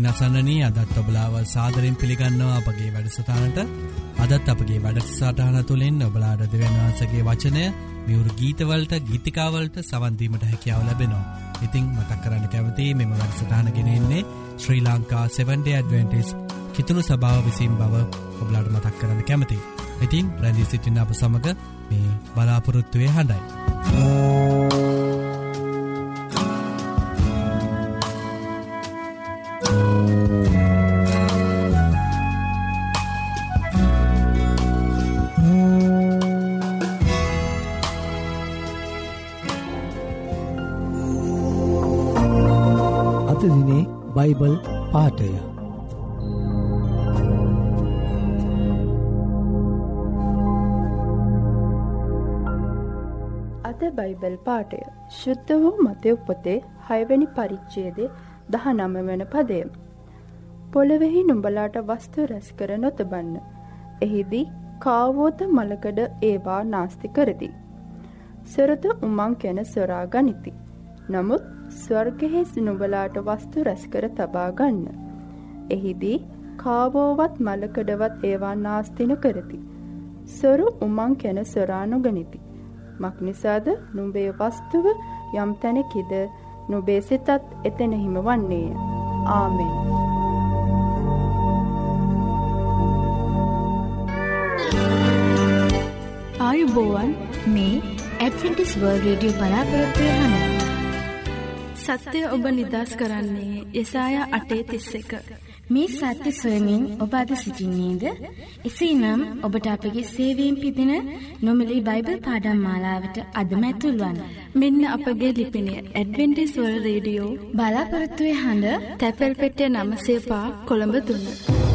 ඉතින් අසන්නනී අදත් ඔබලාව සාදරෙන් පිළිගන්නවා අපගේ වැඩසටානට අදත් අපගේ වැඩසටහන තුළින් ඔබලාඩ දෙවන්වහන්සගේ වචනය මියවරු ගීතවලට ගීතිකාවලට සවන්දීමට හැකියාව ලැබෙනවා. ඉතිං මතක් කරන්න කැමති මෙම වැඩසටහන ගෙනෙන්නේ ශ්‍රී ලංකා 7ඩ ඇඩවෙන්ටිස් කිතුුණු සභාව විසින් බව ඔබලාඩ මතක් කරන්න කැමති. ඉතින් රැදි සිටින්න අප සමඟ මේ බලාපොරොත්තුවය හඬයි. අතදිනේ බයිබල් පාටය ශුද්ධ වූ මතය උපොතේ හයවැනි පරිච්චේදේ දහ නම වන පදය. පොළවෙහි නුඹලාට වස්තු රැස් කර නොතබන්න. එහිදී කාවෝත මලකඩ ඒවා නාස්ති කරති. සොරත උමං කැන සොරා ගනිති. නමුත් ස්වර්ගෙහි නුඹලාට වස්තු රැස්කර තබා ගන්න. එහිදී කාවෝවත් මලකඩවත් ඒවා නාස්තින කරති. සොරු උමං කැන සොරා නොගනිති. මක්නිසාද නුඹේ වස්තුව යම් තැනෙකිද නුබේ සිතත් එතෙන හිම වන්නේය. ආමෙන්. ආයුබෝවන් මේ ඇඩ්වෙන්ටිස් වර්ල් රේඩියෝ බලාපොරොත්වය හඬ. සත්‍යය ඔබ නිදස් කරන්නේ යසායා අටේ තිස්ස එක. මේ සත්‍ය සොයමින් ඔබ අද සිටින්නේද? එසේනම් ඔබට අපගේ සේවයෙන් පිදින නොමිලේ බයිබල් පාඩම් මාලාවට අදම ඇතුල්වන්න. මෙන්න අපගේ ලිපිනය ඇඩවෙන්ටිස් වර්ල්ඩ් රේඩියෝ බලාපොරොත්තු වෙ හඬ තැපැල් පෙට්ටිය නම සේපා කොළඹ 3.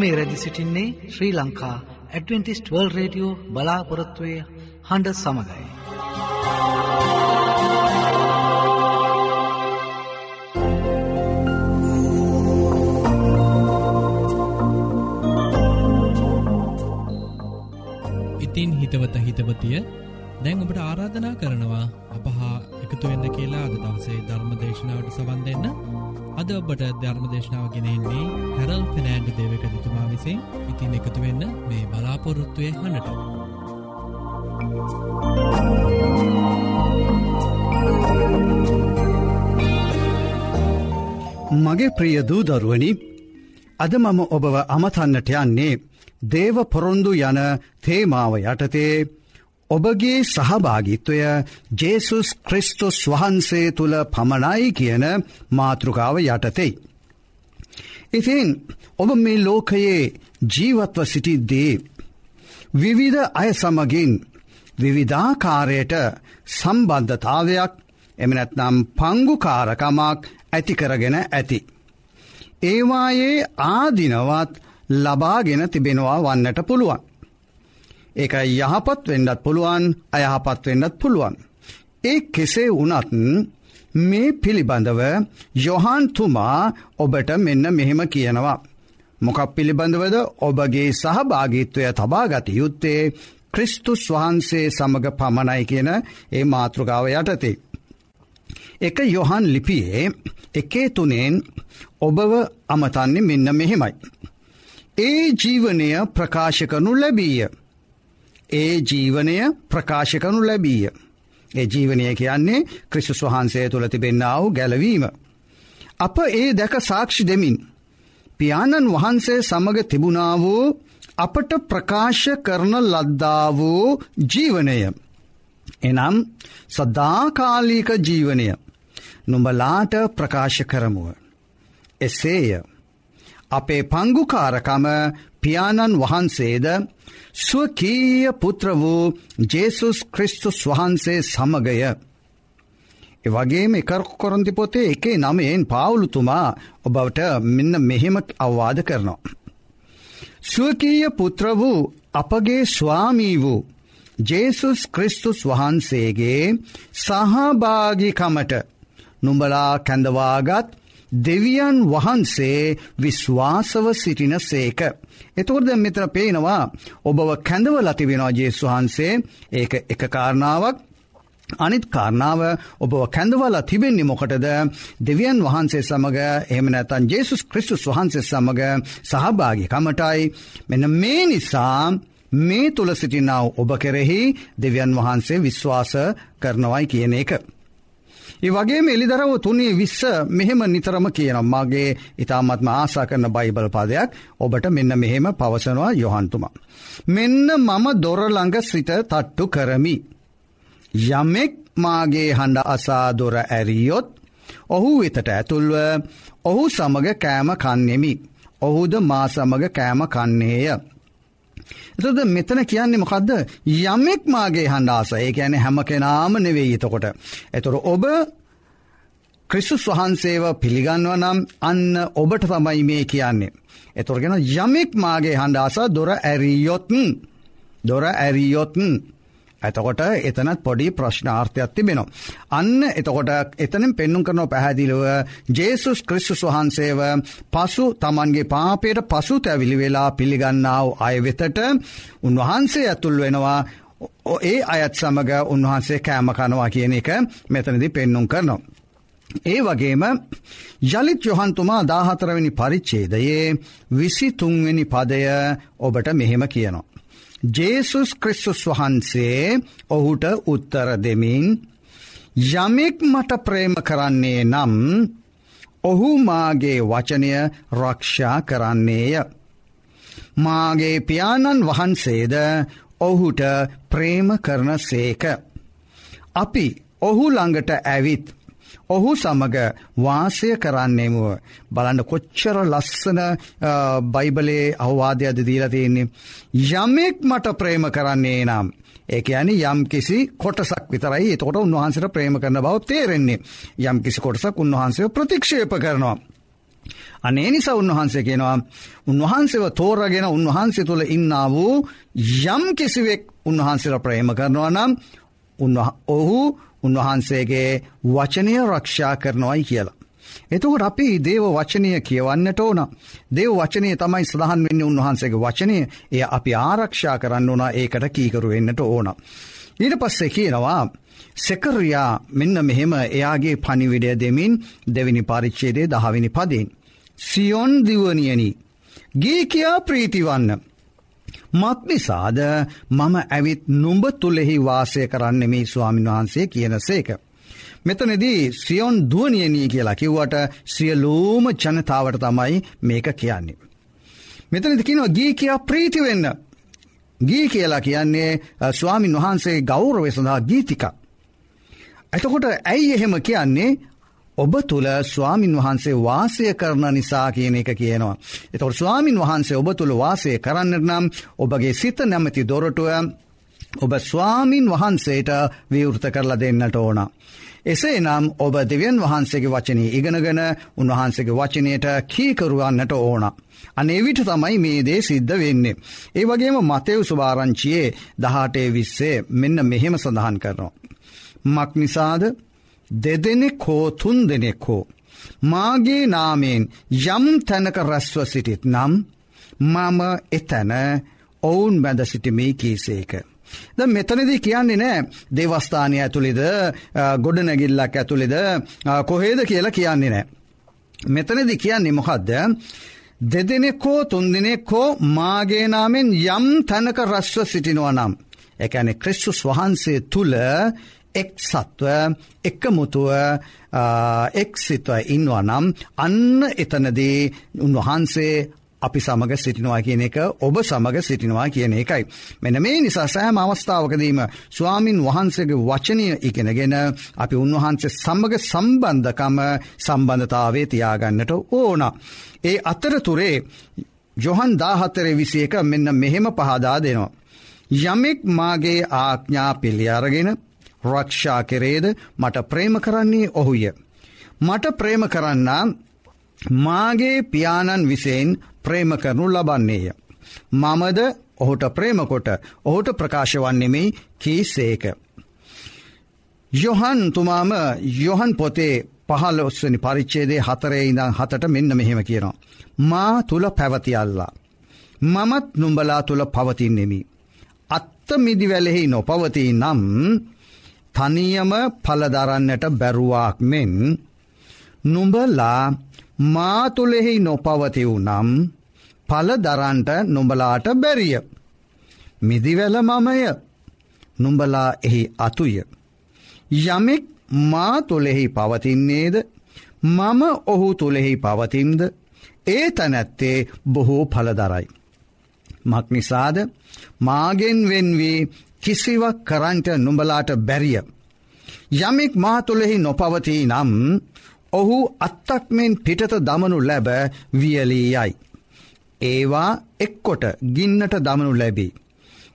මේ රැදි සිටින්නේ Sri Lanka Adventist world radio බලාපොරොත්තුවය හඬ සමඟයි. ඉතින් හිතවත හිතවතිය දැන් ඔබට ආරාධනා කරනවා අපහා එකතු වෙන්න කියලා අද දවසේ ධර්ම දේශනාවට සවන් දෙන්න. අද ඔබට ධර්ම දේශනාව ගෙනෙන්නේ හැරල් ෆිනෑන්ඩ් දේවකතුමා විසින්. ඉතින් එකතු වෙන්න මේ බලාපොරොත්තුවය හඬට. මගේ ප්‍රිය දූදරුවනි අද මම ඔබව අමතන්නට යන්නේ දේව පොරොන්දු යන තේමාව යටතේ ඔබගේ සහභාගිත්වය ජේසුස් ක්‍රිස්තුස් වහන්සේ තුළ පමණයි කියන මාතෘකාව යටතෙයි. ඉතින් ඔබ මේ ලෝකයේ ජීවත්ව සිටිද්දී විවිධ අය සමගින් විවිධාකාරයට සම්බන්ධතාවයක් එමනැත්නම් පංගුකාරකමක් ඇතිකරගෙන ඇති. ඒවායේ ආදිනවත් ලබාගෙන තිබෙනවා වන්නට පුළුවන්. ඒක යහපත් වෙන්නත් පුළුවන් අයහපත් වෙන්නත් පුළුවන්. ඒ කෙසේ වනත් මේ පිළිබඳව යොහන්තුමා ඔබට මෙන්න මෙහෙම කියනවා. මොකක් පිළිබඳවද ඔබගේ සහභාගිත්වය තබාගත යුත්තේ ක්‍රිස්තුස් වහන්සේ සමඟ පමණයි කියන ඒ මාතෘකාව යටතේ. එක යොහන් ලිපියේ එකේ තුනෙන් ඔබව අමතන්නේ මෙන්න මෙහෙමයි. ඒ ජීවනය ප්‍රකාශකනු ලැබීය. ඒ ජීවනය ප්‍රකාශකනු ලැබීය. ඒ ජීවනය කියන්නේ ක්‍රිස්තුස් වහන්සේ තුළ තිබෙන්නාව ගැලවීම. අප ඒ දැක සාක්ෂි දෙමින්. පියාණන් වහන්සේ සමග තිබුණා වූ අපට ප්‍රකාශ කරන ලද්දා වූ ජීවනය. එනම් සදාකාලීක ජීවනය නුඹලාට ප්‍රකාශ කරමුව. එසේය. අපේ පංගුකාරකම පියාණන් වහන්සේද ස්වකීය පුත්‍ර වූ ජේසුස් ක්‍රිස්තුස් වහන්සේ සමගය. එවගේම එකර කොරන්ති පොතේ එකේ නමයෙන් පාවුලුතුමා ඔබවට මෙන්න මෙහෙම අවවාද කරනවා. ස්වකීය පුත්‍ර වූ අපගේ ස්වාමී වූ ජේසුස් ක්‍රිස්තුස් වහන්සේගේ සහභාගිකමට නුඹලා කැඳවාගත් දෙවියන් වහන්සේ විශ්වාසව සිටින සේක. එතකොරද මෙතන පේනවා ඔබව කැඳව ලතිවෙනවා ජේසු වහන්සේ. ඒක එක කාරණාවක්. අනිත් කාරණාව ඔබ කැඳවලා තිබෙන්නේ මොකටද? දෙවියන් වහන්සේ සමඟ එහම නැතන් ජේසුස් ක්‍රිස්තුස් වහන්සේ සමඟ සහභාගි කමටයි. මෙන්න මේ නිසා මේ තුළ සිටිනාව ඔබ කෙරෙහි දෙවියන් වහන්සේ විශ්වාස කරනවයි කියන එක. ඒ වගේ එලිදරව තුනේ විස්ස මෙහෙම නිතරම කියන මගේ ඉතාමත්ම ආසා කරන බයිබල් පාදයක් ඔබට මෙන්න මෙහෙම පවසනවා යොහන්තුමා. මෙන්න මම දොරළඟ සිට තට්ටු කරමි. යමෙක් මාගේ හඬ අසාදොර ඇරියොත් ඔහු වෙතට ඇතුල්ව ඔහු සමග කෑම කන්නෙමි. ඔහුද මා සමග කෑම කන්නේය. එතද මෙතන කියන්නේ මොකක්ද යමෙක් මාගේ හඬාස ඒ ඇන හැම කෙනාම නෙවෙයි එතකොට. එතුර ඔබ ක්‍රිස්සුස් වහන්සේව පිළිගන්ව නම් අන්න ඔබට තමයි මේ කියන්නේ. එතුරගෙන යමෙක් මාගේ හඬාස දොර ඇරියොත්න් දොර ඇරියොත්න්. ඇතකොට එතනත් පොඩි ප්‍රශ්නාර්ථයක් තිබෙනවා. අන්න එතකොට එතනම් පෙන්නුම් කරනව පැහැදිලිව ජේසුස් ක්‍රිස්තුස් වහන්සේව පසු තමන්ගේ පාපයට පසු තැවිලි වෙලා පිළිගන්නාව අය වෙතට උන්වහන්සේ ඇතුල් වෙනවා ඒ අයත් සමඟ උන්වහන්සේ කෑම කනවා කියන එක මෙතනදි පෙන්නුම් කරනවා. ඒ වගේම යළිත් යොහන්තුමා දාහතරවෙනි පරිච්චේදයේ විසි තුන්වෙනි පදය ඔබට මෙහෙම කියනවා. ජේසුස් ක්‍රිස්සුස් වහන්සේ ඔහුට උත්තර දෙමින් යමෙක් මට ප්‍රේම කරන්නේ නම් ඔහු මාගේ වචනය රක්ෂා කරන්නේය. මාගේ පියාණන් වහන්සේද ඔහුට ප්‍රේම කරන සේක. අපි ඔහු ළඟට ඇවිත් ඔහු සමග වාසය කරන්නෙමුව බලන්න කොච්චර ලස්සන බයිබලේ අවවාදයද දීලා තියෙන්නේ. යමෙක් මට ප්‍රේම කරන්නේ නම්. ඒක යනි යම් කිසි කොටසක් විතරයි එතකොට උන්වහන්සට ප්‍රේම කරන බව තේරෙන්නේ යම් කිසි කොටසක් උන්වහන්සේ ප්‍රතික්ෂේප කරනවා. අනේ නිසා උන්වහන්සේ කෙනවා උන්වහන්සේව තෝරගෙන උන්වහන්සේ තුළ ඉන්නා වූ යම් කිසිවෙක් උන්වහන්සේට ප්‍රේම කරනවා නම් ඔහු උන්වහන්සේගේ වචනය රක්ෂා කරනවයි කියලා. එතකොට අපි දේව වචනය කියවන්නට ඕන දේව වචනය තමයි සඳහන් වෙන්න උන්වහන්සේගේ වචනය එය අපි ආරක්ෂා කරන්න ඕන ඒකට කීකරු වෙන්නට ඕන. ඊට පස්සේ කියනවා සෙකරයා මෙන්න මෙහෙම එයාගේ පනිවිඩය දෙමින් දෙවිනි පරිච්චේදේ දහවිනි පදෙන්. සියොන් දිවනියනි. ගී කියා ප්‍රීතිවන්න. මක්නිසාද මම ඇවිත් නුඹ තුළෙහි වාසය කරන්න මේ ස්වාමින් වහන්සේ කියන සේක. මෙතනදී සියොන් දුවනියනී කියලා කිව්වට සියලූම ජනතාවට තමයි මේක කියන්නේ. මෙතනදි කිනවා ගී කියා ප්‍රීතිවෙන්න. ගී කියලා කියන්නේ ස්වාමින් වහන්සේ ගෞරවය සඳහා ගීතික. එතකොට ඇයි එහෙම කියන්නේ ඔබ තුළ ස්වාමින් වහන්සේ වාසය කරන නිසා කියන එක කියනවා. එතොට ස්වාමින් වහන්සේ ඔබ තුළ වාසය කරන්නට නම් ඔබගේ සිත නැමති දොරටුව ඔබ ස්වාමින් වහන්සේට විවෘත කරලා දෙන්නට ඕන. එසේ නම් ඔබ දෙවියන් වහන්සේගේ වචනය ඉගෙනගෙන උන්වහන්සේගේ වචනයට කීකරුවන්නට ඕන. අනේ විට තමයි මේ දේ සිද්ධ වෙන්නේ. ඒ වගේම මතයව සුභාරංචියයේ දහටේ විස්සේ මෙන්න මෙහෙම සඳහන් කරනවා. මක් නිසාද දෙදෙනෙක් හෝ තුන් දෙනෙක් හෝ. මාගේ නාමයෙන් යම් තැනක රැස්ව සිටිත් නම් මම එතැන ඔවුන් බැඳ සිටිමේ කීසේක. ද මෙතනදී කියන්නේ නෑ දේවස්ථානය ඇතුළෙද ගොඩනැගිල්ලක් ඇතුළෙද කොහේද කියලා කියන්නේ නෑ. මෙතනදි කියන්නේ මොකක්ද දෙදෙනෙක් හෝ තුන්දිනෙක් හෝ මාගේනාමෙන් යම් තැනක රස්ව සිටිනවා නම්. එකැනෙ ක්‍රිස්තුස් වහන්සේ තුළ එක් සත්ව එක්කමුතුව එක් සිත්ව ඉන්නවා නම් අන්න එතනදී උන්වහන්සේ අපි සමඟ සිටිනවා කියන එක ඔබ සමඟ සිටිනවා කියන එකයි. මෙන මේ නිසා සෑම අවස්ථාවකදීම ස්වාමින් වහන්සේගේ වචනය ඉගෙනගෙන අපි උන්වහන්සේ සම්මග සම්බන්ධකම සම්බන්ධතාවේ තියාගන්නට ඕන. ඒ අතරතුරේ ජොහන් දාහත්තරේ විසි එක මෙන්න මෙහෙම පහදා දෙනවා. යමෙක් මාගේ ආඥා පිළියාරගෙන රක්ෂා කෙරේද මට ප්‍රේම කරන්නේ ඔහුය. මට ප්‍රේම කරන්නා මාගේ පියාණන් විසයෙන් ප්‍රේම කරනු ලබන්නේය. මමද ඔහුට ප්‍රේමකොට ඔහුට ප්‍රකාශ වන්නෙමයි කී සේක. යොහන් තුමාම යොහන් පොතේ පහල ඔස්වනි පරිච්චේදේ හතරේ ඉඳං හතට මෙන්න මෙහෙම කියනවා. මා තුළ පැවතියල්ලා. මමත් නුම්ඹලා තුළ පවතින්නෙමි. අත්ත මිදිවැලෙහි නොපවතිී නම් තනියම පලදරන්නට බැරුවාක් මෙන් නුඹලා මාතුලෙහි නොපවතිව් නම් පල දරන්ට නොඹලාට බැරිය. මිදිවැල මමය නුඹලා එහි අතුය. යමෙක් මා තුළෙහි පවතින්නේද මම ඔහු තුළෙහි පවතිම්ද ඒ තැනැත්තේ බොහෝ පලදරයි. මක්නිසාද මාගෙන් වෙන්වී කිසිවක් කරන්ට නුඹලාට බැරිය. යමෙක් මා තුළෙහි නොපවතිී නම් ඔහු අත්තක්මෙන් පිටත දමනු ලැබ වියලී යයි. ඒවා එක්කොට ගින්නට දමනු ලැබී.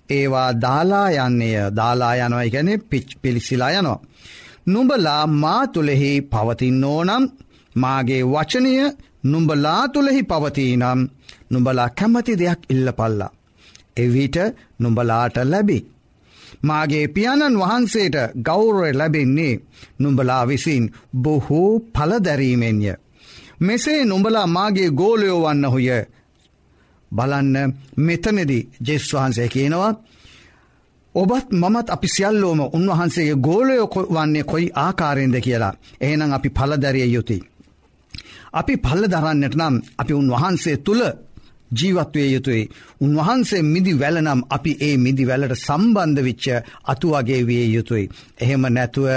ඒවා දාලා යන්නේය දාලා යනොයි ගැන පිච් පිළිසිලා යනවා. නුඹලා මා තුළෙහි පවතින්නෝ නම් මාගේ වචනය නුඹලා තුළෙහි පවතිනම් නුඹලා කැමති දෙයක් ඉල්ල පල්ලා. එවිට නුඹලාට ලැබි. මාගේ පියාණන් වහන්සේට ගෞරය ලැබෙන්නේ නුඹලා විසින් බොහෝ පලදැරීමෙන්ය. මෙසේ නුඹලා මාගේ ගෝලයෝ වන්න හොය බලන්න මෙතනෙදි ජෙස් වහන්සේ කියනවා ඔබත් මමත් අපි සියල්ලෝම උන්වහන්සේගේ ගෝලයෝ වන්නේ කොයි ආකාරයෙන්ද කියලා එහෙනම් අපි පලදැරිය යුතුයි. අපි පල්ල දරන්නට නම් අපි උන්වහන්සේ තුළ ජීවත්වය යුතුයි. උන්වහන්සේ මිදි වැලනම් අපි ඒ මිදි වැලට සම්බන්ධ විච්ච අතුවගේ විය යුතුයි. එහෙම නැතුව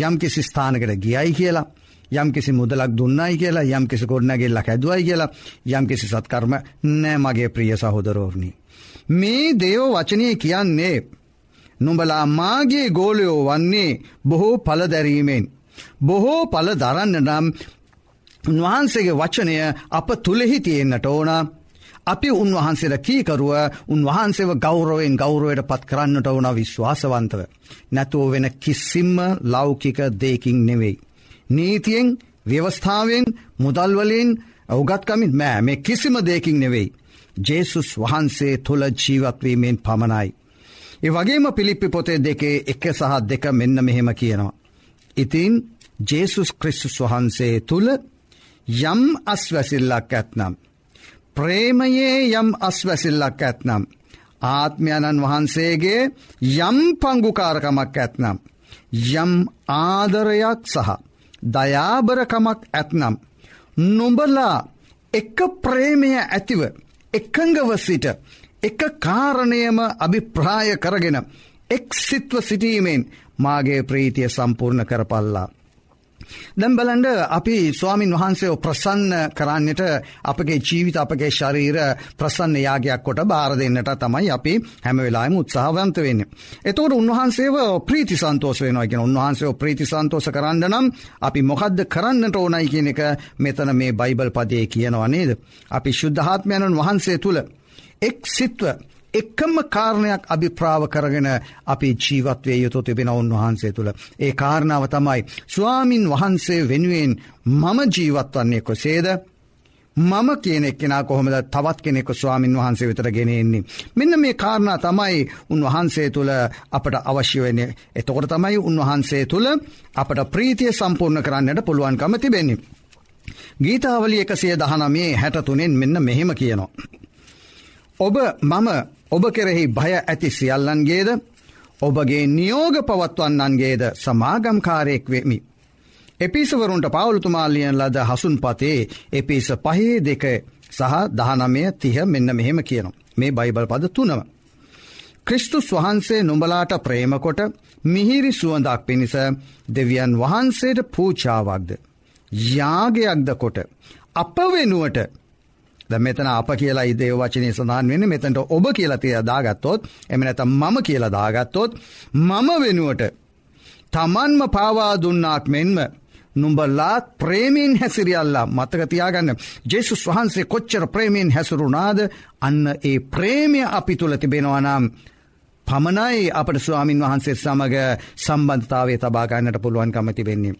යම්කිසි ස්ථානකට ගියයි කියලා. යම් කිසි මුදලක් දුන්නයි කියලා යම් කිසි කොඩනගෙල්ලක් ඇදවයි කියලා යම් කිසි සත්කර්ම නෑ මගේ ප්‍රිය සහෝදරෝර්ණි. මේ දේව වචනය කියන්නේ නුඹලා මාගේ ගෝලයෝ වන්නේ බොහෝ පලදැරීමෙන්. බොහෝ පල දරන්න නම් උන්වහන්සේගේ වචනය අප තුළෙහි තියෙන්න්නට ඕන අපි උන්වහන්සේට කීකරුව උන්වහන්සේව ගෞරවෙන් ගෞරුවයට පත් කරන්නට ඕන විශ්වාසවන්තව. නැතුව වෙන කිසිම්ම ලෞකික දෙකින් නෙවෙයි. නීතියෙන් ව්‍යවස්ථාවෙන් මුදල්වලින් ඔවගත්කමින් මෑ මේ කිසිම දෙකින් නෙවෙයි. ජේසුස් වහන්සේ තුළ ජීවත්වීමෙන් පමණයි. ඒ වගේම පිළිප්පි පොතේ දෙකේ එක සහ දෙක මෙන්න මෙහෙම කියනවා. ඉතින් ජේසුස් ක්‍රිස්තුස් වහන්සේ තුළ යම් අස්වැසිල්ලක් ඇත්නම්. ප්‍රේමයේ යම් අස්වැසිල්ලක් ඇත්නම්. ආත්මයණන් වහන්සේගේ යම් පංගුකාරකමක් ඇත්නම්. යම් ආදරයක් සහ දයාබරකමක් ඇත්නම්. නොඹලා එක ප්‍රේමය ඇතිව එකංගව සිට එක කාරණයම අභිප්‍රාය කරගෙන එක් සිත්ව සිටීමෙන් මාගේ ප්‍රීතිය සම්පූර්ණ කරපල්ලා. දැම් බලන්ඩ අපි ස්වාමින් වහන්සේ ප්‍රසන්න කරන්නට අපගේ ජීවිත අපගේ ශරීර ප්‍රසන්න යාගයක් කොට බාර දෙන්නට තමයි අපි හැම වෙලාම උත්සාහවන්ත වෙන්න. එතවට උන්වහන්සේව ප්‍රීති සන්තෝස වෙනවාගෙන උන්වහන්සේ ප්‍රීති සන්තෝස කරන්න නම් අපි මොකක්ද කරන්නට ඕනයි කියන එක මෙතන මේ බයිබල් පදය කියනවා නේද. අපි ශුද්ධහත්මයණන් වහන්සේ තුළ එක් සිත්ව එකම කාරණයක් අභිප්‍රාව කරගෙන අපි ජීවත්වය යුතු තිබෙන උන්වහන්සේ තුළ. ඒ කාරණාව තමයි ස්වාමින් වහන්සේ වෙනුවෙන් මම ජීවත් වන්නේ කොසේද. මම කියනෙක් කෙනා කොහොමද තවත් කෙනෙක ස්වාමින් වහන්සේ වෙතර ගෙනෙන්නේ. මෙන්න මේ කාරණා තමයි උන්වහන්සේ තුළ අපට අවශ්‍ය වෙන්නේ. එතකොට තමයි උන්වහන්සේ තුළ අපට ප්‍රීතිය සම්පූර්ණ කරන්නට පුළුවන්කම තිබෙන්නේ. ගීතාවලි එකසිය දහනමේ හැටතුනෙන් මෙන්න මෙහෙම කියනවා. ඔබ මම ඔබ කෙරෙහි භය ඇති සියල්ලන්ගේද ඔබගේ නියෝග පවත්වන්නන්ගේද සමාගම්කාරයෙක් වෙමි. එපිසවරුන්ට පවුලතුමාලියන් ලද හසුන් පතේ එපිස පහේ දෙක සහ දහනමය තිහ මෙන්න මෙහෙම කියනවා. මේ බයිබල් පද තුනම. ක්‍රිස්තුස් වහන්සේ නුඹලාට ප්‍රේමකොට මිහිරි සුවඳක් පිණිස දෙවියන් වහන්සේට පූචාවක්ද. යාගයක්ද කොට. අප වෙනුවට ද මෙතන අප කියලා ඉදේ වචනය සඳහන් වෙන මෙතැට ඔබ කියලතිය දාගත්තොත් එම නැත මම කියලා දාගත්තොත් මම වෙනුවට තමන්ම පාවා දුන්නාක් මෙන්ම නුඹලාත් ප්‍රේමීන් හැසිරියල්ලා මතකතියාගන්න ජෙසුස් වහන්සේ කොච්චර ප්‍රේමීන් හැසුරුනාද අන්න ඒ ප්‍රේමය අපි තුළ තිබෙනවනම් පමණයි අපට ස්වාමින් වහන්සේ සමඟ සම්බන්ධතාවේ තබාගන්නට පුළුවන් කමති වෙන්නේ.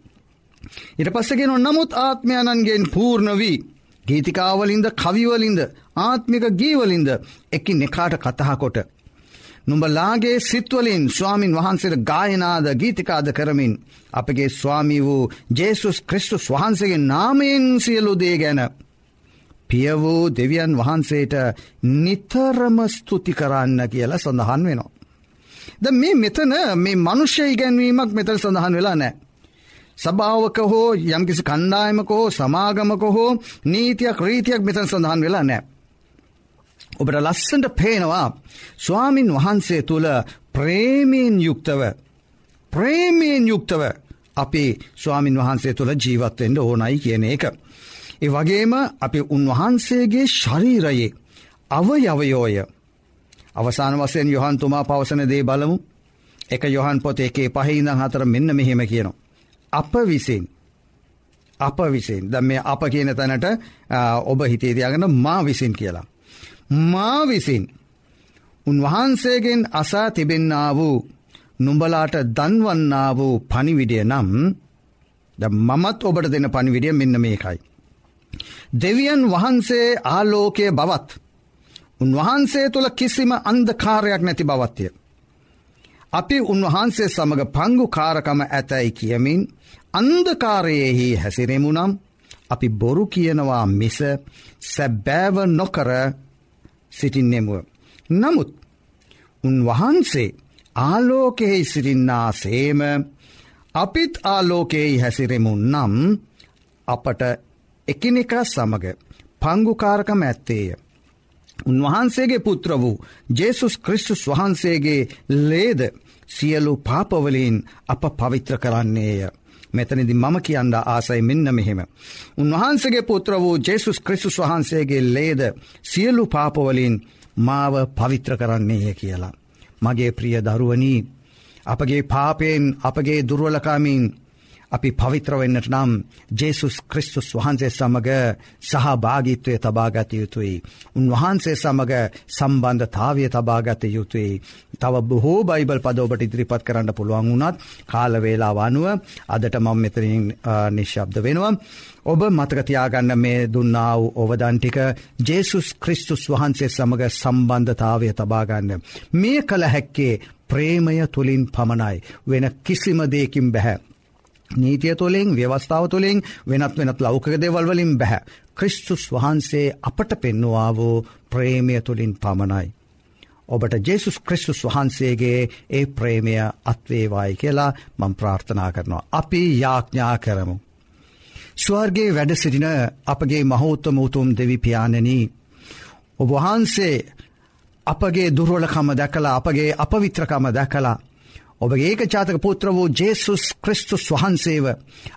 ඉට පස්සගෙන නමුත් ආත්මයණන්ගෙන් පූර්ණ වී ගීතිකාවලින්ද කවිවලින්ද ආත්මික ගීවලින්ද එකින් එකාට කතහකොට. නුඹලාගේ සිත්වලින් ස්වාමින් වහන්සේට ගායනාද ගීතිකාද කරමින් අපගේ ස්වාමී වූ ජේසුස් ක්‍රිස්තුස් වහන්සේගේ නාමයෙන් සියලු දේ ගැන. පිය වූ දෙවියන් වහන්සේට නිතරම ස්තුති කරන්න කියලා සඳහන් වෙනවා. ද මේ මෙතන මේ මනුෂ්‍ය ඉගැන්වීමක් මෙතර සඳහන් වෙලා නෑ. සභාවක හෝ යම්කිසි කණ්ඩායමක හෝ සමාගමක හෝ නීතියක් රීතියක් මෙතන සඳහන් වෙලා නෑ. ඔබට ලස්සට පේනවා ස්වාමින් වහන්සේ තුළ ප්‍රේමයෙන් යුක්තව ප්‍රේමයෙන් යුක්තව අපි ස්වාමින් වහන්සේ තුළ ජීවත්වෙන්ට ඕනයි කියන එක. ඒ වගේම අපි උන්වහන්සේගේ ශරීරයේ අවයවයෝය අවසාන වසයෙන් යොහන්තුමා පවසන දේ බලමු එක යොහන් පොත එකේ පහහිදං හතර මෙන්න මෙහෙම කියනවා. අප විසින් අප විසින් ද මේ අප කියන තැනට ඔබ හිතේතියාගෙන මා විසින් කියලා. මා විසින් උන්වහන්සේගෙන් අසා තිබෙන්න්නා වූ නුඹලාට දන්වන්නා වූ පනිවිඩිය නම් ද මමත් ඔබට දෙන පනිවිඩිය මෙන්න මේකයි. දෙවියන් වහන්සේ ආලෝකය බවත් උන්වහන්සේ තුළ කිසිම අන්දකාරයක් නැති බවත්ය. අපි උන්වහන්සේ සමඟ පංගු කාරකම ඇතැයි කියමින් අන්දකාරයෙහි හැසිරෙමුනම් අපි බොරු කියනවා මිස සැබෑව නොකර සිටින්නෙමුව. නමුත් උන්වහන්සේ ආලෝකෙහි සිරින්නා සේම අපිත් ආලෝකෙහි හැසිරෙමුන් නම් අපට එකිනෙක සමග පංගුකාරකම ඇත්තේය. උන්වහන්සේගේ පුත්‍ර වූ ජේසුස් ක්‍රිස්තුස් වහන්සේගේ ලේද සියලු පාපවලින් අප පවිත්‍ර කරන්නේය. මෙතනදි මම කියන්න ආසයි මෙන්න මෙහෙම. උන්වහන්සගේ පුත්‍ර වූ ජෙසුස් ක්‍රිස්තුස් වහන්සේගේ ලේද සියලු පාපවලින් මාව පවිත්‍ර කරන්නේය කියලා. මගේ ප්‍රිය දරුවනී අපගේ පාපයෙන් අපගේ දුර්වලකාමින් අපි පවිත්‍රවෙන්නට නම් ජේසුස් ක්‍රිස්තුස් වහන්සේ සමඟ සහභාගිත්වය තබාගත යුතුයි. උන්වහන්සේ සමඟ සම්බන්ධතාවය තබාගත යුතුයි. තව බොහෝ බයිබල් පදෝබට ඉදිරිපත් කරන්න පුළුවන් වුණත් කාලවේලා වනුව අදට මං මෙතරින් නිශ්ශබ්ද වෙනවා. ඔබ මතකතියාගන්න මේ දුන්නාව ඔවදන්ටික ජේසුස් ක්‍රිස්තුස් වහන්සේ සමඟ සම්බන්ධතාවය තබාගන්න. මේ කළ හැක්කේ ප්‍රේමය තුළින් පමණයි වෙන කිසිම දෙයකින් බැහැ. නීතිය තුළින් ව්‍යවස්ථාව තුළින් වෙනත් වෙනත් ලෞකක දෙවල්වලින් බැහැ. ක්‍රිස්තුස් වහන්සේ අපට පෙන්නවා වූ ප්‍රේමය තුළින් පමණයි. ඔබට ජෙසුස් ක්‍රිස්තුස් වහන්සේගේ ඒ ප්‍රේමය අත්වේවායි කියලා මං ප්‍රාර්ථනා කරනවා. අපි යාඥා කරමු. ස්වර්ගේ වැඩ සිටින අපගේ මහෝත්තම උතුම් දෙවිපාණනී. ඔබවහන්සේ අපගේ දුර්වලකම දැකලා අපගේ අපවිත්‍රකම දැකලා ඔබගේ ඒක චාතක පුත්‍ර වූ ජේසුස් ක්‍රිස්තුස් වහන්සේව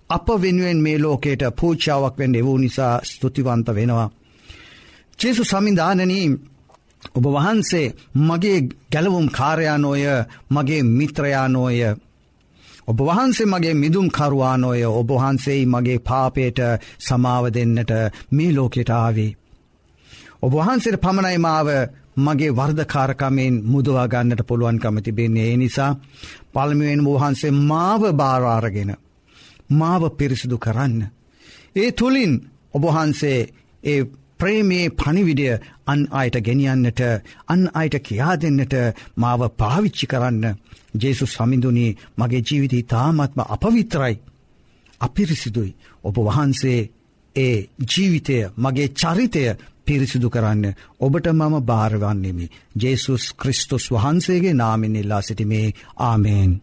අප වෙනුවෙන් මේ ලෝකයට පූචාවක් වෙන් එවූ නිසා ස්තුතිවන්ත වෙනවා. ජේසු සමින්ධානනී ඔබ වහන්සේ මගේ ගැලවුම් කාරයානෝය මගේ මිත්‍රයානෝය. ඔබ වහන්සේ මගේ මිදුම් කරුවානෝය ඔබහන්සේයි මගේ පාපයට සමාව දෙන්නට මේ ලෝකෙට ආවී. ඔබ වහන්සේට පමණයි මාව මගේ වර්ධකාරකමෙන් මුදවා ගන්නට පුළුවන් කමති බෙන්නේ ඒ නිසා පල්මිුවෙන් වහන්සේ මාව භාරාරගෙන මාව පිරිසිදු කරන්න. ඒ තුළින් ඔබහන්සේ ඒ ප්‍රේමේ පනිවිඩිය අන් අයට ගෙනියන්නට අන් අයට කියා දෙන්නට මාව පාවිච්චි කරන්න ජේසු සමිඳුනී මගේ ජීවිතී තාමත්ම අපවිත්‍රයි. අපිරිසිදුයි ඔබ වහන්සේ ඒ ජීවිතය මගේ චරිතය පිරිසිදු කරන්න ඔබට මම භාරවන්නෙමි. ජේසුස් ක්‍රිස්තුස් වහන්සේගේ නාමින් ඉල්ලා සිටිමේ ආමේෙන්.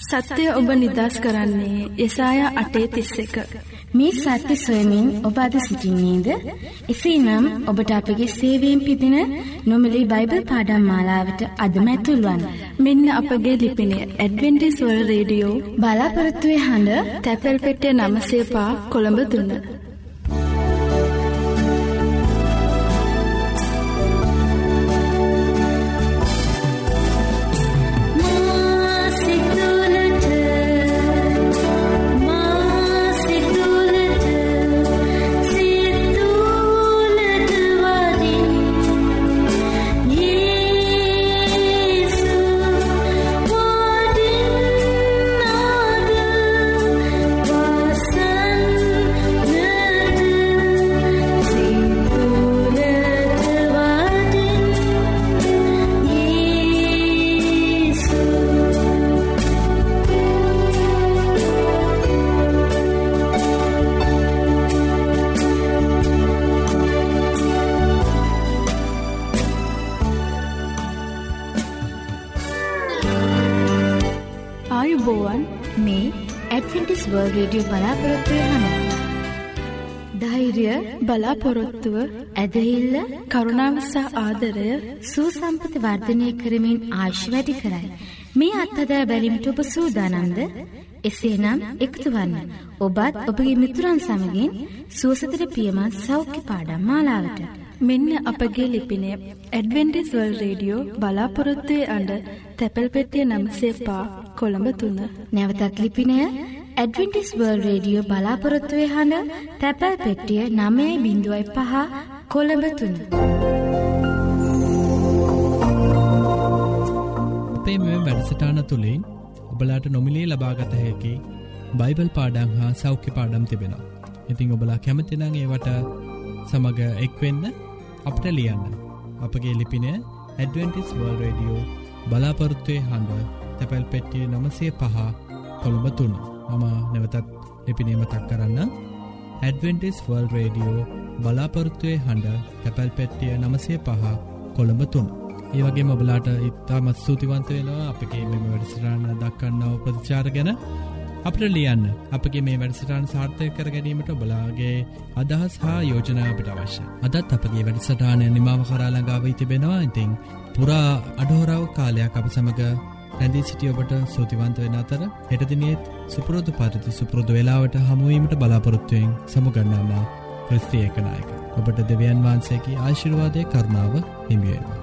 සත්‍යය ඔබ නිදස් කරන්නේ යසාය අටේ තිස්ස එක. මේ සත්‍ය සොයමින් ඔබ අද සිසිින්නේද. එසේ නම් ඔබට අපගේ සේවයෙන් පිදින නොමලි බයිබල් පාඩම් මාලාවට අදමැතුල්වන්. මෙන්න අපගේ ලිපිනේ ඇඩවෙන්ටිස්වල් රේඩියෝ බලාපොරත්තුවය හඬ තැපැල් පෙටිය නමසේපා කොළඹ දුන්න. රේඩියෝ බලාපොරොත්තුවය හන. ධෛර්ය බලාපොරොත්තුව ඇදහිල්ල කරුණාවසා ආදරය සූසම්පත වර්ධනය කරමින් ආශ් වැඩි කරයි. මේ අත්හදා බැලිමිට ඔබ සූදානන්ද එසේනම් එකතු වන්න. ඔබත් ඔබගේ මිතුරන් සමගින් සුවසතර පියමත් සෞඛ්‍ය පාඩම් මාලාවට. මෙන්න අපගේ ලිපිනේ ඇඩවෙන්ටිස්වල් රේඩියෝ බලාපොරොත්තුවය අඩ තැපැල් පෙටිය නම්සේ පා කොළඹ තුන්න. නැවතත් ලිපිනය ඇඩවෙන්ටිස් වර්ල් රේඩියෝ බලාපොරොත්තුවේ හඬ තැපැල් පෙට්ටිය නමේ බිඳුවයි පහ කොළඹ තුන්න. අපේ මෙ වැඩසටාන තුළින් ඔබලාට නොමිලේ ලබාගත හැකි බයිබල් පාඩං හා සෞඛ්‍ය පාඩම් තිබෙනවා. ඉතිං ඔබලා කැමතිනං ඒවට සමඟ එක්වෙන්න අපට ලියන්න. අපගේ ලිපින ඇඩවෙන්ටිස් වර්ල් රඩියෝ බලාපොරොත්තුවය හඬ තැපැල් පෙට්ටිය නමසේ පහ කොළඹ තුන්න. මම නැවතත් ලිපිනීම තක් කරන්න. ඇඩවෙන්ටිස් වර්ල් රේඩියෝ බලාපොරොත්තුවය හඬ හැපැල් පැට්ටිය නමසේ පහ කොළඹ තුන්. ඒ වගේ මොබලාට ඉත්තාමත් සූතිවන්ත වෙනවා අපගේ මෙම වැඩසිරාණ දක්කන්නාව ප්‍රතිචාර ගැන. අපට ලියන්න අපගේ මේ වැඩසටාන් සාර්ථය කර ගැනීමට බලාගේ අදහස් හා යෝජනාවට අවශ්‍ය අදත් අපගේ වැඩසටානය නිමාව කරාලඟාව තිබෙනවා. ඉතිං පුරා අඩහෝරාව කාලයක් අප සමඟ රැඳී සිටිය ඔබට සෝතිවන්ත වෙන අතර හෙටදිනියත් සුපුරෝධ පරිති සුපුරෘධ වෙලාවට හමුවීමට බලාපොරොත්තුවයෙන් සමුගන්නාමා ක්‍රස්තිය එකනායක. ඔබට දෙවියන් වහන්සේකි ආශිර්වාදය කරනාව හිමියේවා.